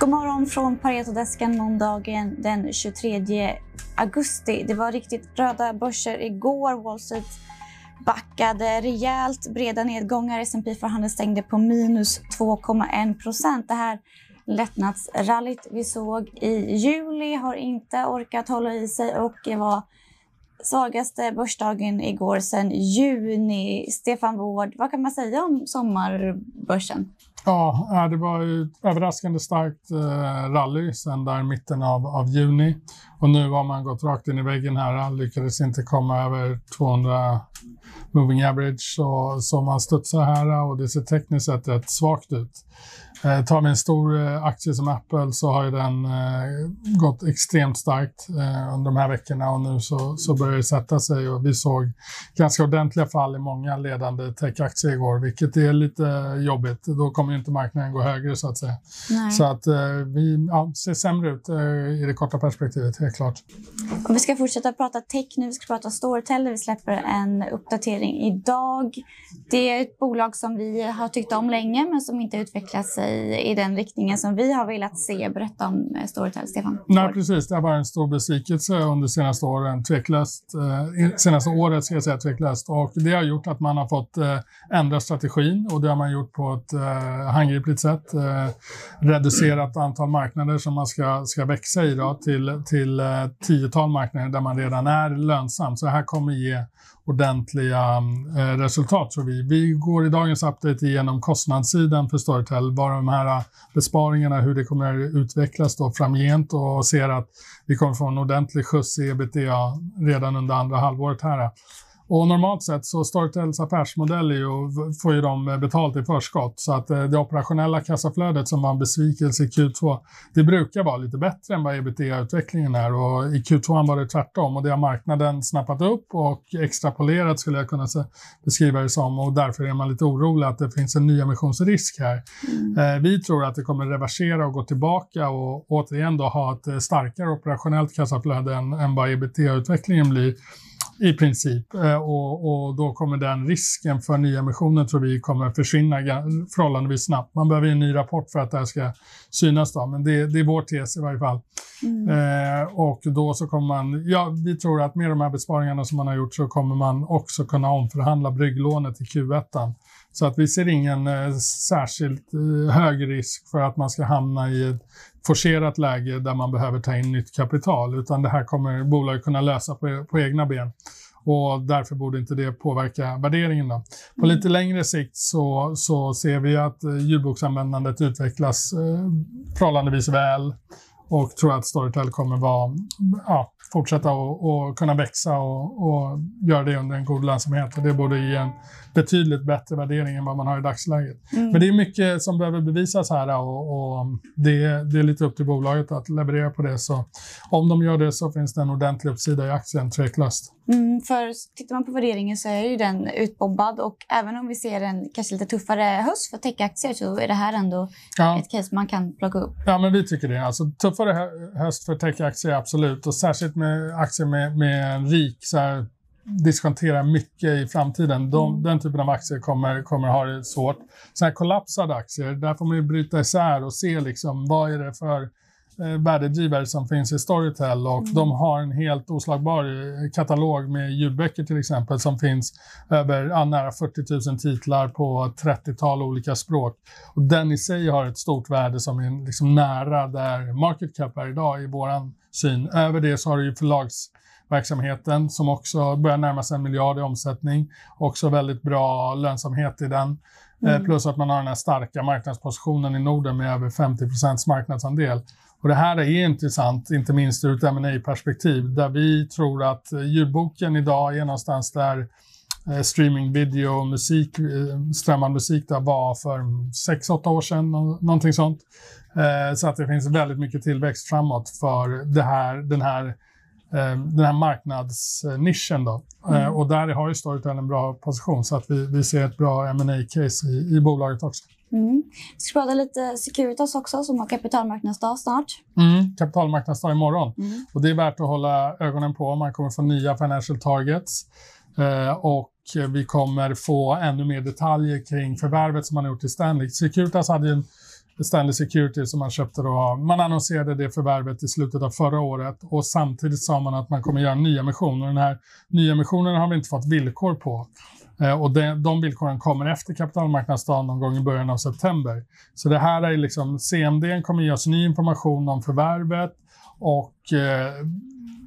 God morgon från Paretodesken måndagen den 23 augusti. Det var riktigt röda börser igår. Wall Street backade rejält. Breda nedgångar. S&P för handel stängde på minus 2,1 procent. Det här lättnadsrallyt vi såg i juli har inte orkat hålla i sig och var svagaste börsdagen igår sedan juni. Stefan Wård, vad kan man säga om sommarbörsen? Ja, eh, det var ett överraskande starkt eh, rally sen där mitten av, av juni. Och nu har man gått rakt in i väggen här, lyckades inte komma över 200 moving average. Så, så man studsar här och det ser tekniskt sett rätt svagt ut. Eh, tar vi en stor eh, aktie som Apple så har ju den eh, gått extremt starkt eh, under de här veckorna och nu så, så börjar det sätta sig och vi såg ganska ordentliga fall i många ledande techaktier igår, vilket är lite jobbigt. Då kommer ju inte marknaden gå högre så att säga. Nej. Så att eh, vi ja, ser sämre ut eh, i det korta perspektivet, helt klart. Om vi ska fortsätta prata tech nu, vi ska prata Storytel. Vi släpper en uppdatering idag. Det är ett bolag som vi har tyckt om länge men som inte utvecklar sig i den riktningen som vi har velat se. Berätta om eh, Storytel, Stefan. Nej, precis. Det har varit en stor besvikelse under senaste åren, tveklöst. Eh, senaste året ska jag säga tveklöst. Och det har gjort att man har fått eh, ändra strategin och det har man gjort på ett eh, handgripligt sätt. Eh, reducerat antal marknader som man ska, ska växa i då, till, till eh, tiotal marknader där man redan är lönsam. Så det här kommer ge ordentliga eh, resultat tror vi. Vi går i dagens update igenom kostnadssidan för Storytel, bara de här eh, besparingarna, hur det kommer utvecklas då framgent och ser att vi kommer få en ordentlig skjuts i ebitda redan under andra halvåret här. Och normalt sett så Storytels affärsmodell är ju, får ju de betalt i förskott. Så att eh, det operationella kassaflödet som var en besvikelse i Q2 det brukar vara lite bättre än vad ebitda-utvecklingen är. Och i Q2 var det tvärtom. Och det har marknaden snappat upp och extrapolerat skulle jag kunna beskriva det som. Och därför är man lite orolig att det finns en nyemissionsrisk här. Mm. Eh, vi tror att det kommer reversera och gå tillbaka och återigen då ha ett eh, starkare operationellt kassaflöde än, än vad ebitda-utvecklingen blir i princip. Eh, och, och, då kommer den risken för nyemissioner tror vi kommer försvinna förhållandevis snabbt. Man behöver en ny rapport för att det här ska synas då, men det, det är vår tes i varje fall. Mm. Eh, och då så kommer man, ja vi tror att med de här besparingarna som man har gjort så kommer man också kunna omförhandla brygglånet i Q1. Så att vi ser ingen eh, särskilt eh, hög risk för att man ska hamna i ett forcerat läge där man behöver ta in nytt kapital, utan det här kommer bolaget kunna lösa på, på egna ben. Och därför borde inte det påverka värderingen. Då. På mm. lite längre sikt så, så ser vi att eh, ljudboksanvändandet utvecklas eh, förhållandevis väl och tror att Storytel kommer vara, ja, fortsätta och, kunna växa och, och göra det under en god lönsamhet. Och det borde ge en betydligt bättre värdering än vad man har i dagsläget. Mm. Men det är mycket som behöver bevisas här och, och det, det, är lite upp till bolaget att leverera på det. Så om de gör det så finns det en ordentlig uppsida i aktien, tveklöst. Mm, för tittar man på värderingen så är ju den utbobbad och även om vi ser en kanske lite tuffare höst för techaktier så är det här ändå ja. ett case man kan plocka upp. Ja, men vi tycker det. Alltså, tuffare höst för techaktier, absolut. Och särskilt med aktier med, med en rik så här, diskontera mycket i framtiden. De, mm. Den typen av aktier kommer, kommer ha det svårt. Så här kollapsade aktier, där får man ju bryta isär och se liksom, vad är det för eh, värdedrivare som finns i Storytel och mm. de har en helt oslagbar eh, katalog med ljudböcker till exempel som finns över ja, nära 40 000 titlar på 30-tal olika språk. Och den i sig har ett stort värde som är liksom nära där market cap är idag i våran syn. Över det så har du ju förlags verksamheten som också börjar närma sig en miljard i omsättning. Också väldigt bra lönsamhet i den. Eh, mm. Plus att man har den här starka marknadspositionen i Norden med över 50% marknadsandel. Och det här är intressant, inte minst ur ett ma perspektiv där vi tror att eh, ljudboken idag är någonstans där eh, streaming, video, musik, strömmad musik där var för 6-8 år sedan, någonting sånt. Så att det finns väldigt mycket tillväxt framåt för här, den här Eh, den här marknadsnischen. Då. Eh, mm. Och där har ju Storytel en bra position så att vi, vi ser ett bra ma case i, i bolaget också. Mm. Vi ska prata lite Securitas också som har kapitalmarknadsdag snart. Mm, kapitalmarknadsdag imorgon. Mm. Och det är värt att hålla ögonen på. Man kommer få nya financial targets. Eh, och vi kommer få ännu mer detaljer kring förvärvet som man har gjort i Stanley. Securitas hade ju en Stanley Security som man köpte då. Man annonserade det förvärvet i slutet av förra året och samtidigt sa man att man kommer göra nya emissioner. Den här nya emissionen har vi inte fått villkor på. Eh, och de, de villkoren kommer efter kapitalmarknadsdagen någon gång i början av september. Så det här är liksom, CMD kommer ge oss ny information om förvärvet och eh,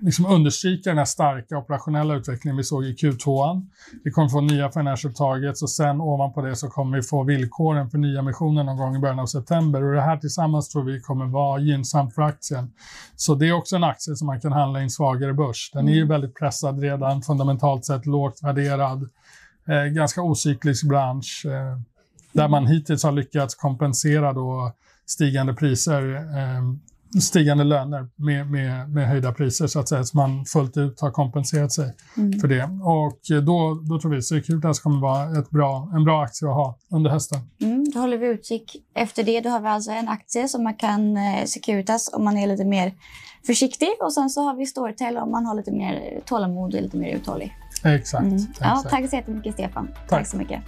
liksom understryka den här starka operationella utvecklingen vi såg i Q2. Vi kommer få nya financial targets och sen ovanpå det så kommer vi få villkoren för nya emissioner någon gång i början av september. Och det här tillsammans tror vi kommer vara gynnsamt för aktien. Så det är också en aktie som man kan handla i en svagare börs. Den är ju mm. väldigt pressad redan, fundamentalt sett lågt värderad. Eh, ganska ocyklisk bransch eh, där man hittills har lyckats kompensera då stigande priser eh, stigande löner med, med, med höjda priser så att säga, så man fullt ut har kompenserat sig mm. för det. Och då, då tror vi Securitas kommer vara ett bra, en bra aktie att ha under hösten. Mm, då håller vi utkik efter det. Då har vi alltså en aktie som man kan eh, Securitas om man är lite mer försiktig och sen så har vi Storytel om man har lite mer tålamod och lite mer uthållig. Exakt. Mm. Ja, tack så jättemycket Stefan. Tack, tack så mycket.